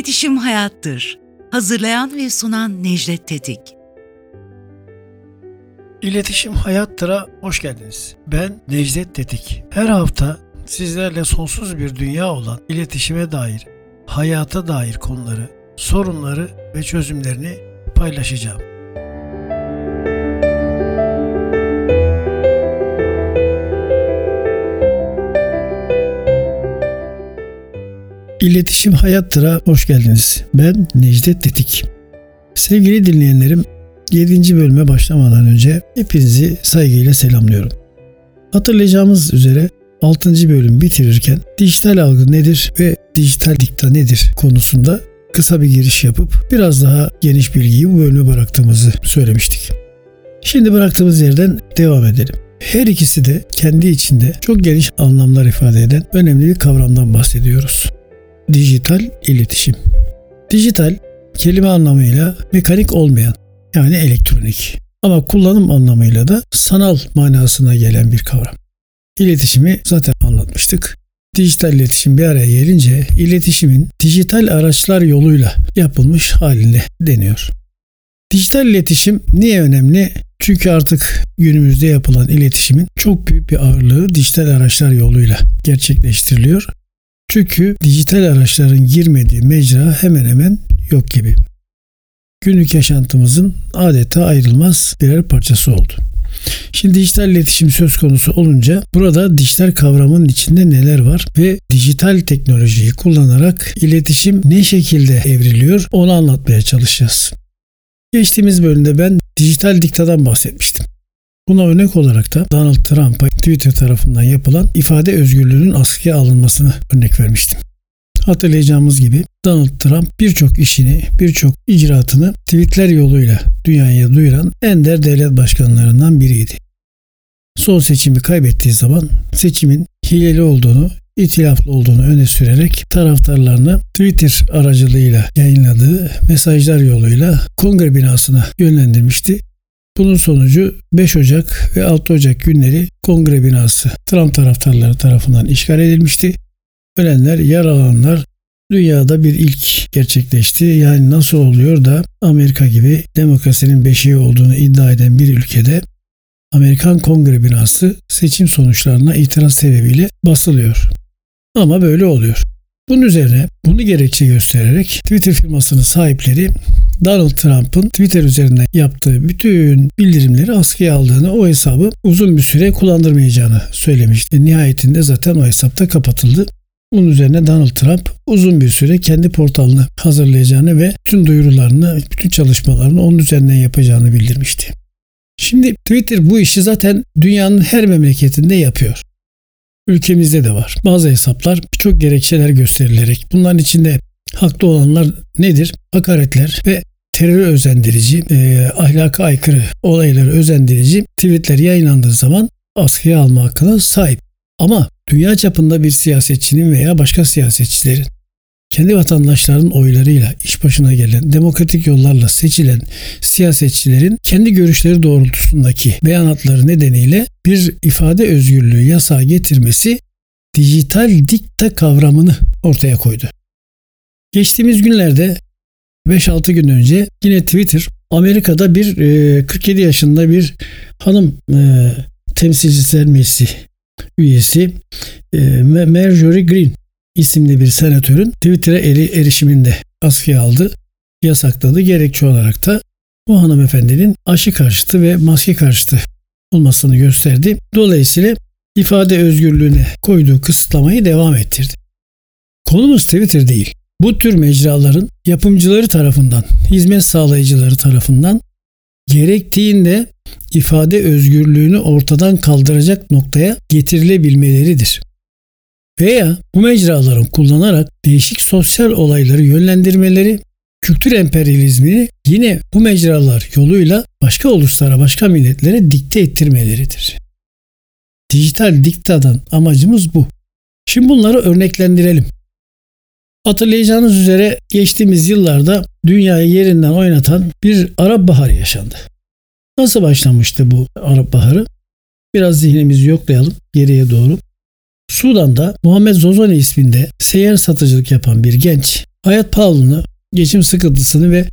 İletişim Hayattır. Hazırlayan ve sunan Necdet Tetik. İletişim Hayattır'a hoş geldiniz. Ben Necdet Tetik. Her hafta sizlerle sonsuz bir dünya olan iletişime dair, hayata dair konuları, sorunları ve çözümlerini paylaşacağım. İletişim Hayattır'a hoş geldiniz. Ben Necdet Tetik. Sevgili dinleyenlerim, 7. bölüme başlamadan önce hepinizi saygıyla selamlıyorum. Hatırlayacağımız üzere 6. bölüm bitirirken dijital algı nedir ve dijital dikta nedir konusunda kısa bir giriş yapıp biraz daha geniş bilgiyi bu bölüme bıraktığımızı söylemiştik. Şimdi bıraktığımız yerden devam edelim. Her ikisi de kendi içinde çok geniş anlamlar ifade eden önemli bir kavramdan bahsediyoruz dijital iletişim. Dijital kelime anlamıyla mekanik olmayan yani elektronik ama kullanım anlamıyla da sanal manasına gelen bir kavram. İletişimi zaten anlatmıştık. Dijital iletişim bir araya gelince iletişimin dijital araçlar yoluyla yapılmış haline deniyor. Dijital iletişim niye önemli? Çünkü artık günümüzde yapılan iletişimin çok büyük bir ağırlığı dijital araçlar yoluyla gerçekleştiriliyor çünkü dijital araçların girmediği mecra hemen hemen yok gibi. Günlük yaşantımızın adeta ayrılmaz birer parçası oldu. Şimdi dijital iletişim söz konusu olunca burada dijital kavramın içinde neler var ve dijital teknolojiyi kullanarak iletişim ne şekilde evriliyor onu anlatmaya çalışacağız. Geçtiğimiz bölümde ben dijital diktadan bahsetmiştim. Buna örnek olarak da Donald Trump'a Twitter tarafından yapılan ifade özgürlüğünün askıya alınmasını örnek vermiştim. Hatırlayacağımız gibi Donald Trump birçok işini, birçok icraatını tweetler yoluyla dünyaya duyuran ender devlet başkanlarından biriydi. Son seçimi kaybettiği zaman seçimin hileli olduğunu, itilaflı olduğunu öne sürerek taraftarlarını Twitter aracılığıyla yayınladığı mesajlar yoluyla kongre binasına yönlendirmişti bunun sonucu 5 Ocak ve 6 Ocak günleri kongre binası Trump taraftarları tarafından işgal edilmişti. Ölenler, yaralananlar dünyada bir ilk gerçekleşti. Yani nasıl oluyor da Amerika gibi demokrasinin beşiği olduğunu iddia eden bir ülkede Amerikan Kongre binası seçim sonuçlarına itiraz sebebiyle basılıyor. Ama böyle oluyor. Bunun üzerine bunu gerekçe göstererek Twitter firmasının sahipleri Donald Trump'ın Twitter üzerinden yaptığı bütün bildirimleri askıya aldığını, o hesabı uzun bir süre kullandırmayacağını söylemişti. Nihayetinde zaten o hesapta kapatıldı. Bunun üzerine Donald Trump uzun bir süre kendi portalını hazırlayacağını ve bütün duyurularını, bütün çalışmalarını onun üzerinden yapacağını bildirmişti. Şimdi Twitter bu işi zaten dünyanın her memleketinde yapıyor. Ülkemizde de var. Bazı hesaplar birçok gerekçeler gösterilerek bunların içinde haklı olanlar nedir? Hakaretler ve terör özendirici, e, ahlaka aykırı olayları özendirici tweetler yayınlandığı zaman askıya alma hakkına sahip. Ama dünya çapında bir siyasetçinin veya başka siyasetçilerin kendi vatandaşlarının oylarıyla iş başına gelen, demokratik yollarla seçilen siyasetçilerin kendi görüşleri doğrultusundaki beyanatları nedeniyle bir ifade özgürlüğü yasağı getirmesi dijital dikta kavramını ortaya koydu. Geçtiğimiz günlerde 5-6 gün önce yine Twitter Amerika'da bir e, 47 yaşında bir hanım e, temsilciler meclisi üyesi e, Marjorie Green isimli bir senatörün Twitter'a eri, erişiminde askıya aldı, yasakladı. Gerekçe olarak da bu hanımefendinin aşı karşıtı ve maske karşıtı olmasını gösterdi. Dolayısıyla ifade özgürlüğüne koyduğu kısıtlamayı devam ettirdi. Konumuz Twitter değil. Bu tür mecraların yapımcıları tarafından, hizmet sağlayıcıları tarafından gerektiğinde ifade özgürlüğünü ortadan kaldıracak noktaya getirilebilmeleridir. Veya bu mecraların kullanarak değişik sosyal olayları yönlendirmeleri, kültür emperyalizmini yine bu mecralar yoluyla başka uluslara, başka milletlere dikte ettirmeleridir. Dijital diktadan amacımız bu. Şimdi bunları örneklendirelim. Hatırlayacağınız üzere geçtiğimiz yıllarda dünyayı yerinden oynatan bir Arap Baharı yaşandı. Nasıl başlamıştı bu Arap Baharı? Biraz zihnimizi yoklayalım geriye doğru. Sudan'da Muhammed Zozani isminde seyyar satıcılık yapan bir genç hayat pahalılığını, geçim sıkıntısını ve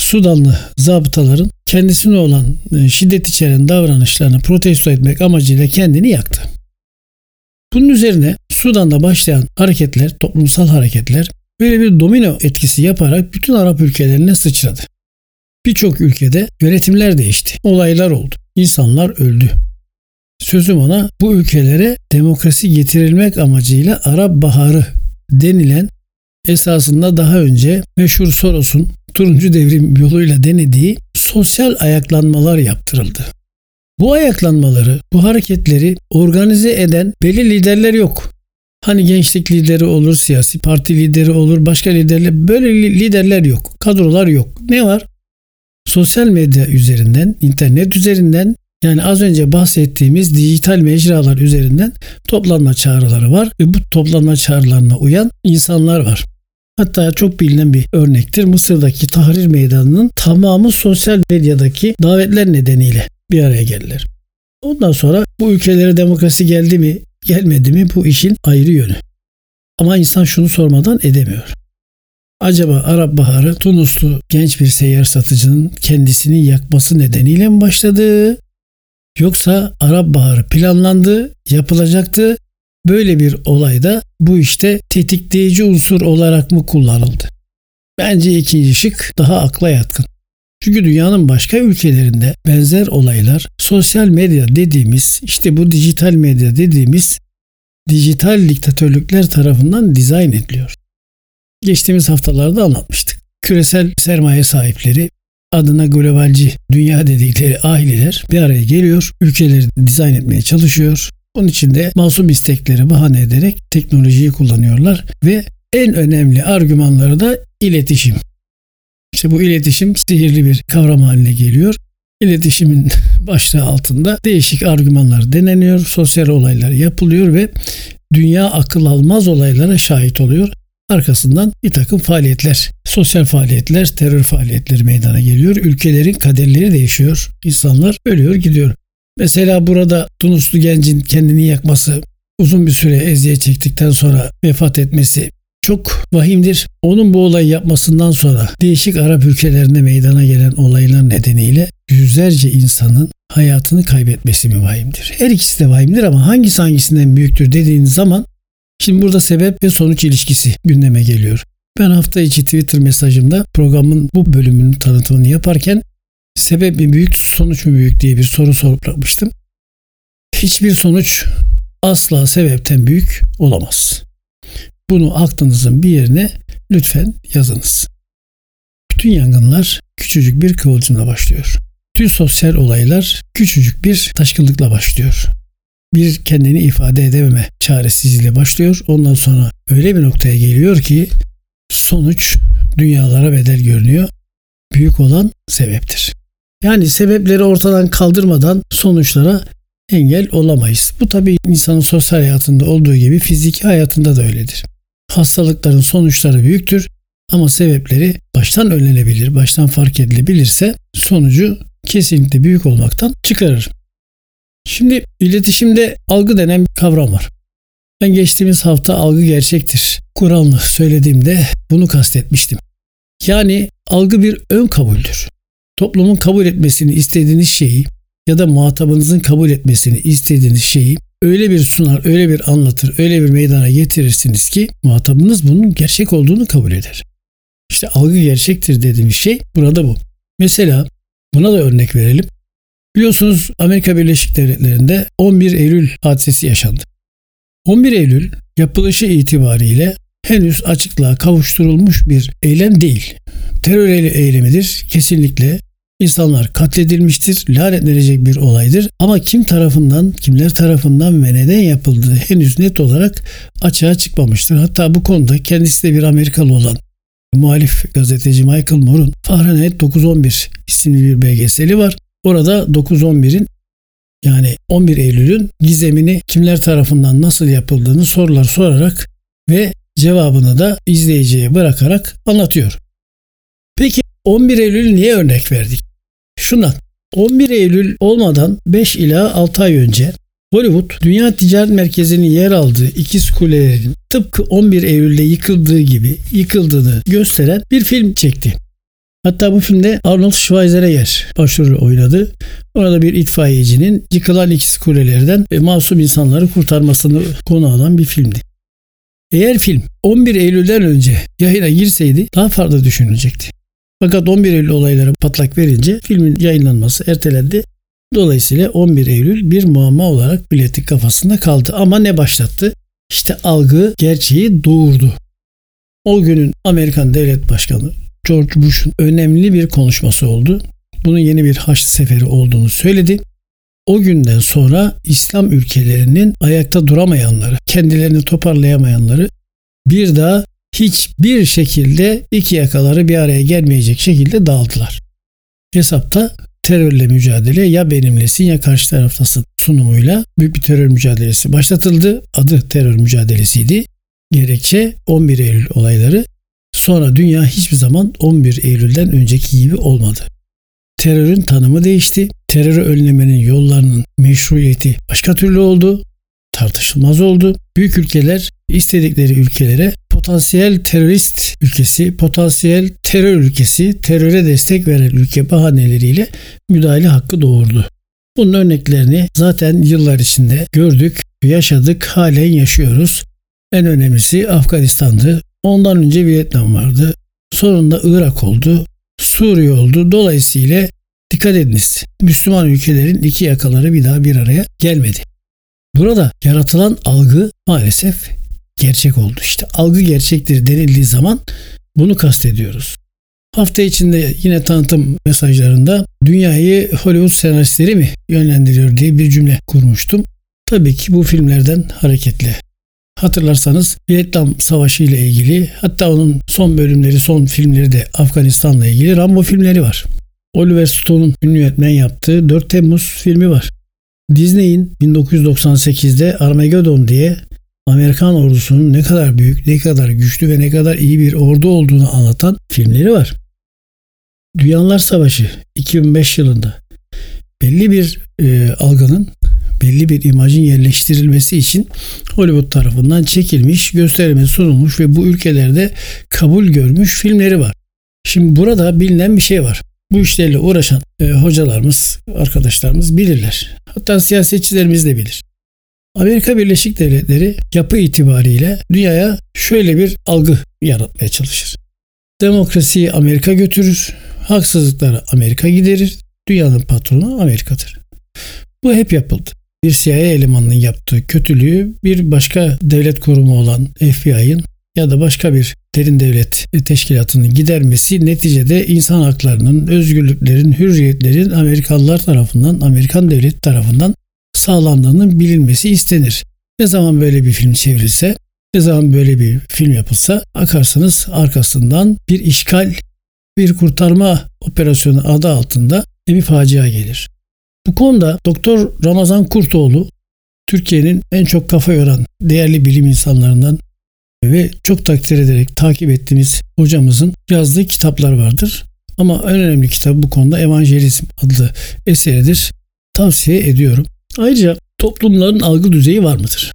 Sudanlı zabıtaların kendisine olan e, şiddet içeren davranışlarını protesto etmek amacıyla kendini yaktı. Bunun üzerine Sudan'da başlayan hareketler, toplumsal hareketler böyle bir domino etkisi yaparak bütün Arap ülkelerine sıçradı. Birçok ülkede yönetimler değişti. Olaylar oldu. İnsanlar öldü. Sözüm ona bu ülkelere demokrasi getirilmek amacıyla Arap Baharı denilen esasında daha önce meşhur Soros'un turuncu devrim yoluyla denediği sosyal ayaklanmalar yaptırıldı. Bu ayaklanmaları, bu hareketleri organize eden belli liderler yok. Hani gençlik lideri olur, siyasi parti lideri olur, başka liderler, böyle liderler yok. Kadrolar yok. Ne var? Sosyal medya üzerinden, internet üzerinden yani az önce bahsettiğimiz dijital mecralar üzerinden toplanma çağrıları var ve bu toplanma çağrılarına uyan insanlar var. Hatta çok bilinen bir örnektir. Mısır'daki Tahrir Meydanı'nın tamamı sosyal medyadaki davetler nedeniyle bir araya geldiler. Ondan sonra bu ülkelere demokrasi geldi mi, gelmedi mi bu işin ayrı yönü. Ama insan şunu sormadan edemiyor. Acaba Arap Baharı Tunuslu genç bir seyyar satıcının kendisini yakması nedeniyle mi başladı? Yoksa Arap Baharı planlandı, yapılacaktı. Böyle bir olayda bu işte tetikleyici unsur olarak mı kullanıldı? Bence ikinci şık daha akla yatkın. Çünkü dünyanın başka ülkelerinde benzer olaylar sosyal medya dediğimiz işte bu dijital medya dediğimiz dijital diktatörlükler tarafından dizayn ediliyor. Geçtiğimiz haftalarda anlatmıştık. Küresel sermaye sahipleri adına globalci dünya dedikleri aileler bir araya geliyor. Ülkeleri dizayn etmeye çalışıyor. Onun için de masum istekleri bahane ederek teknolojiyi kullanıyorlar ve en önemli argümanları da iletişim. İşte bu iletişim sihirli bir kavram haline geliyor. İletişimin başlığı altında değişik argümanlar deneniyor, sosyal olaylar yapılıyor ve dünya akıl almaz olaylara şahit oluyor. Arkasından bir takım faaliyetler, sosyal faaliyetler, terör faaliyetleri meydana geliyor. Ülkelerin kaderleri değişiyor. İnsanlar ölüyor gidiyor. Mesela burada Tunuslu gencin kendini yakması, uzun bir süre eziyet çektikten sonra vefat etmesi çok vahimdir. Onun bu olayı yapmasından sonra değişik Arap ülkelerinde meydana gelen olaylar nedeniyle yüzlerce insanın hayatını kaybetmesi mi vahimdir? Her ikisi de vahimdir ama hangisi hangisinden büyüktür dediğiniz zaman şimdi burada sebep ve sonuç ilişkisi gündeme geliyor. Ben hafta içi Twitter mesajımda programın bu bölümünün tanıtımını yaparken sebep mi büyük sonuç mu büyük diye bir soru sormuştum. Hiçbir sonuç asla sebepten büyük olamaz. Bunu aklınızın bir yerine lütfen yazınız. Bütün yangınlar küçücük bir kıvılcımla başlıyor. Tüm sosyal olaylar küçücük bir taşkınlıkla başlıyor. Bir kendini ifade edememe çaresizliğiyle başlıyor. Ondan sonra öyle bir noktaya geliyor ki sonuç dünyalara bedel görünüyor. Büyük olan sebeptir. Yani sebepleri ortadan kaldırmadan sonuçlara engel olamayız. Bu tabii insanın sosyal hayatında olduğu gibi fiziki hayatında da öyledir. Hastalıkların sonuçları büyüktür ama sebepleri baştan önlenebilir, baştan fark edilebilirse sonucu kesinlikle büyük olmaktan çıkarır. Şimdi iletişimde algı denen bir kavram var. Ben geçtiğimiz hafta algı gerçektir. Kur'an'ı söylediğimde bunu kastetmiştim. Yani algı bir ön kabuldür. Toplumun kabul etmesini istediğiniz şeyi ya da muhatabınızın kabul etmesini istediğiniz şeyi öyle bir sunar, öyle bir anlatır, öyle bir meydana getirirsiniz ki muhatabınız bunun gerçek olduğunu kabul eder. İşte algı gerçektir dediğimiz şey burada bu. Mesela buna da örnek verelim. Biliyorsunuz Amerika Birleşik Devletleri'nde 11 Eylül hadisesi yaşandı. 11 Eylül yapılışı itibariyle henüz açıklığa kavuşturulmuş bir eylem değil. Terör eylemidir kesinlikle İnsanlar katledilmiştir, lanetlenecek bir olaydır. Ama kim tarafından, kimler tarafından ve neden yapıldığı henüz net olarak açığa çıkmamıştır. Hatta bu konuda kendisi de bir Amerikalı olan muhalif gazeteci Michael Moore'un Fahrenheit 911 isimli bir belgeseli var. Orada 911'in yani 11 Eylül'ün gizemini kimler tarafından nasıl yapıldığını sorular sorarak ve cevabını da izleyiciye bırakarak anlatıyor. Peki 11 Eylül niye örnek verdik? Şundan 11 Eylül olmadan 5 ila 6 ay önce Hollywood, dünya ticaret merkezinin yer aldığı ikiz kulelerin tıpkı 11 Eylül'de yıkıldığı gibi yıkıldığını gösteren bir film çekti. Hatta bu filmde Arnold Schwarzenegger başrolü oynadı. Orada bir itfaiyecinin yıkılan ikiz kulelerden ve masum insanları kurtarmasını konu alan bir filmdi. Eğer film 11 Eylül'den önce yayına girseydi daha farklı düşünülecekti. Fakat 11 Eylül olayları patlak verince filmin yayınlanması ertelendi. Dolayısıyla 11 Eylül bir muamma olarak milletin kafasında kaldı. Ama ne başlattı? İşte algı gerçeği doğurdu. O günün Amerikan Devlet Başkanı George Bush'un önemli bir konuşması oldu. Bunun yeni bir Haçlı Seferi olduğunu söyledi. O günden sonra İslam ülkelerinin ayakta duramayanları, kendilerini toparlayamayanları bir daha hiçbir şekilde iki yakaları bir araya gelmeyecek şekilde dağıldılar. Hesapta terörle mücadele ya benimlesin ya karşı taraftasın sunumuyla büyük bir terör mücadelesi başlatıldı. Adı terör mücadelesiydi. Gerekçe 11 Eylül olayları. Sonra dünya hiçbir zaman 11 Eylül'den önceki gibi olmadı. Terörün tanımı değişti. Terörü önlemenin yollarının meşruiyeti başka türlü oldu. Tartışılmaz oldu. Büyük ülkeler istedikleri ülkelere potansiyel terörist ülkesi, potansiyel terör ülkesi, teröre destek veren ülke bahaneleriyle müdahale hakkı doğurdu. Bunun örneklerini zaten yıllar içinde gördük, yaşadık, halen yaşıyoruz. En önemlisi Afganistan'dı. Ondan önce Vietnam vardı. Sonunda Irak oldu. Suriye oldu. Dolayısıyla dikkat ediniz. Müslüman ülkelerin iki yakaları bir daha bir araya gelmedi. Burada yaratılan algı maalesef gerçek oldu. İşte algı gerçektir denildiği zaman bunu kastediyoruz. Hafta içinde yine tanıtım mesajlarında dünyayı Hollywood senaristleri mi yönlendiriyor diye bir cümle kurmuştum. Tabii ki bu filmlerden hareketle. Hatırlarsanız Vietnam Savaşı ile ilgili hatta onun son bölümleri son filmleri de Afganistan'la ilgili Rambo filmleri var. Oliver Stone'un ünlü yönetmen yaptığı 4 Temmuz filmi var. Disney'in 1998'de Armageddon diye Amerikan ordusunun ne kadar büyük, ne kadar güçlü ve ne kadar iyi bir ordu olduğunu anlatan filmleri var. Dünyalar Savaşı 2005 yılında belli bir e, algının, belli bir imajın yerleştirilmesi için Hollywood tarafından çekilmiş, gösterime sunulmuş ve bu ülkelerde kabul görmüş filmleri var. Şimdi burada bilinen bir şey var. Bu işlerle uğraşan e, hocalarımız, arkadaşlarımız bilirler. Hatta siyasetçilerimiz de bilir. Amerika Birleşik Devletleri yapı itibariyle dünyaya şöyle bir algı yaratmaya çalışır. Demokrasiyi Amerika götürür, haksızlıkları Amerika giderir, dünyanın patronu Amerika'dır. Bu hep yapıldı. Bir CIA elemanının yaptığı kötülüğü bir başka devlet kurumu olan FBI'ın ya da başka bir derin devlet teşkilatının gidermesi neticede insan haklarının, özgürlüklerin, hürriyetlerin Amerikalılar tarafından, Amerikan devleti tarafından sağlandığının bilinmesi istenir. Ne zaman böyle bir film çevrilse, ne zaman böyle bir film yapılsa akarsanız arkasından bir işgal, bir kurtarma operasyonu adı altında bir facia gelir. Bu konuda Doktor Ramazan Kurtoğlu Türkiye'nin en çok kafa yoran değerli bilim insanlarından ve çok takdir ederek takip ettiğimiz hocamızın yazdığı kitaplar vardır. Ama en önemli kitap bu konuda Evangelizm adlı eseridir. Tavsiye ediyorum. Ayrıca toplumların algı düzeyi var mıdır?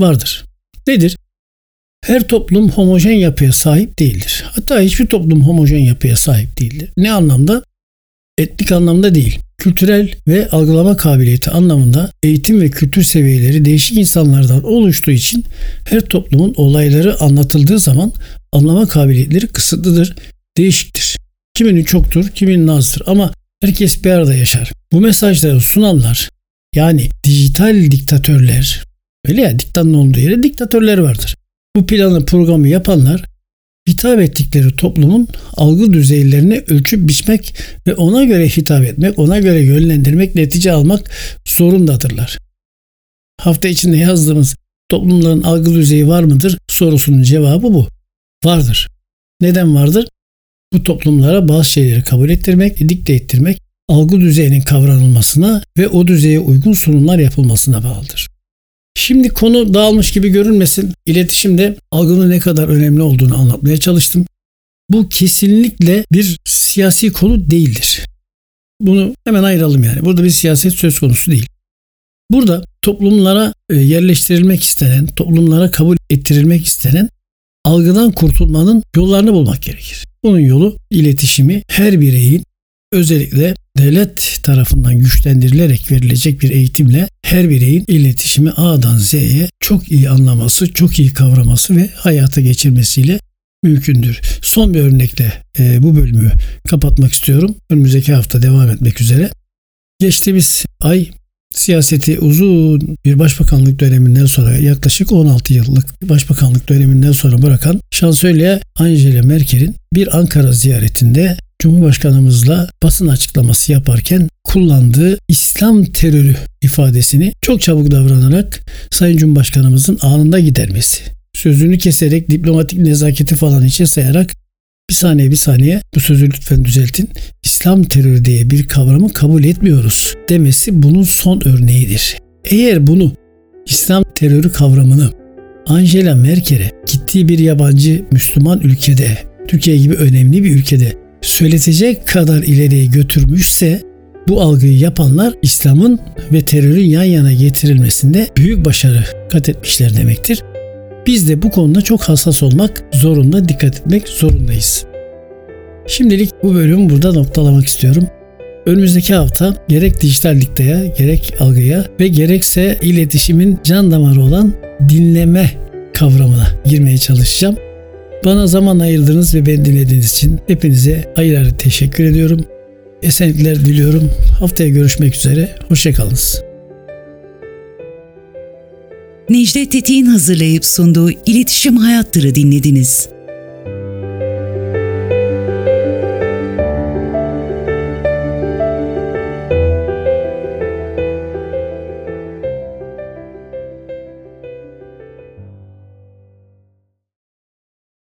Vardır. Nedir? Her toplum homojen yapıya sahip değildir. Hatta hiçbir toplum homojen yapıya sahip değildir. Ne anlamda? Etnik anlamda değil. Kültürel ve algılama kabiliyeti anlamında eğitim ve kültür seviyeleri değişik insanlardan oluştuğu için her toplumun olayları anlatıldığı zaman anlama kabiliyetleri kısıtlıdır, değişiktir. Kiminin çoktur, kiminin azdır ama herkes bir arada yaşar. Bu mesajları sunanlar yani dijital diktatörler öyle ya diktanın olduğu yere diktatörler vardır. Bu planı programı yapanlar hitap ettikleri toplumun algı düzeylerini ölçüp biçmek ve ona göre hitap etmek, ona göre yönlendirmek, netice almak zorundadırlar. Hafta içinde yazdığımız toplumların algı düzeyi var mıdır sorusunun cevabı bu. Vardır. Neden vardır? Bu toplumlara bazı şeyleri kabul ettirmek, dikte ettirmek, algı düzeyinin kavranılmasına ve o düzeye uygun sunumlar yapılmasına bağlıdır. Şimdi konu dağılmış gibi görünmesin. İletişimde algının ne kadar önemli olduğunu anlatmaya çalıştım. Bu kesinlikle bir siyasi konu değildir. Bunu hemen ayıralım yani. Burada bir siyaset söz konusu değil. Burada toplumlara e, yerleştirilmek istenen, toplumlara kabul ettirilmek istenen algıdan kurtulmanın yollarını bulmak gerekir. Bunun yolu iletişimi her bireyin özellikle devlet tarafından güçlendirilerek verilecek bir eğitimle her bireyin iletişimi A'dan Z'ye çok iyi anlaması, çok iyi kavraması ve hayata geçirmesiyle mümkündür. Son bir örnekle e, bu bölümü kapatmak istiyorum. Önümüzdeki hafta devam etmek üzere. Geçtiğimiz ay siyaseti uzun bir başbakanlık döneminden sonra yaklaşık 16 yıllık başbakanlık döneminden sonra bırakan şansölye Angela Merkel'in bir Ankara ziyaretinde Cumhurbaşkanımızla basın açıklaması yaparken kullandığı İslam terörü ifadesini çok çabuk davranarak Sayın Cumhurbaşkanımızın anında gidermesi. Sözünü keserek diplomatik nezaketi falan içe sayarak bir saniye bir saniye bu sözü lütfen düzeltin. İslam terörü diye bir kavramı kabul etmiyoruz demesi bunun son örneğidir. Eğer bunu İslam terörü kavramını Angela Merkel'e gittiği bir yabancı Müslüman ülkede, Türkiye gibi önemli bir ülkede söyletecek kadar ileriye götürmüşse bu algıyı yapanlar İslam'ın ve terörün yan yana getirilmesinde büyük başarı kat etmişler demektir. Biz de bu konuda çok hassas olmak zorunda, dikkat etmek zorundayız. Şimdilik bu bölümü burada noktalamak istiyorum. Önümüzdeki hafta gerek dijital diktaya, gerek algıya ve gerekse iletişimin can damarı olan dinleme kavramına girmeye çalışacağım. Bana zaman ayırdığınız ve beni dinlediğiniz için hepinize ayrı ayrı teşekkür ediyorum. Esenlikler diliyorum. Haftaya görüşmek üzere. Hoşçakalınız. Necdet Tetik'in hazırlayıp sunduğu İletişim Hayattır'ı dinlediniz.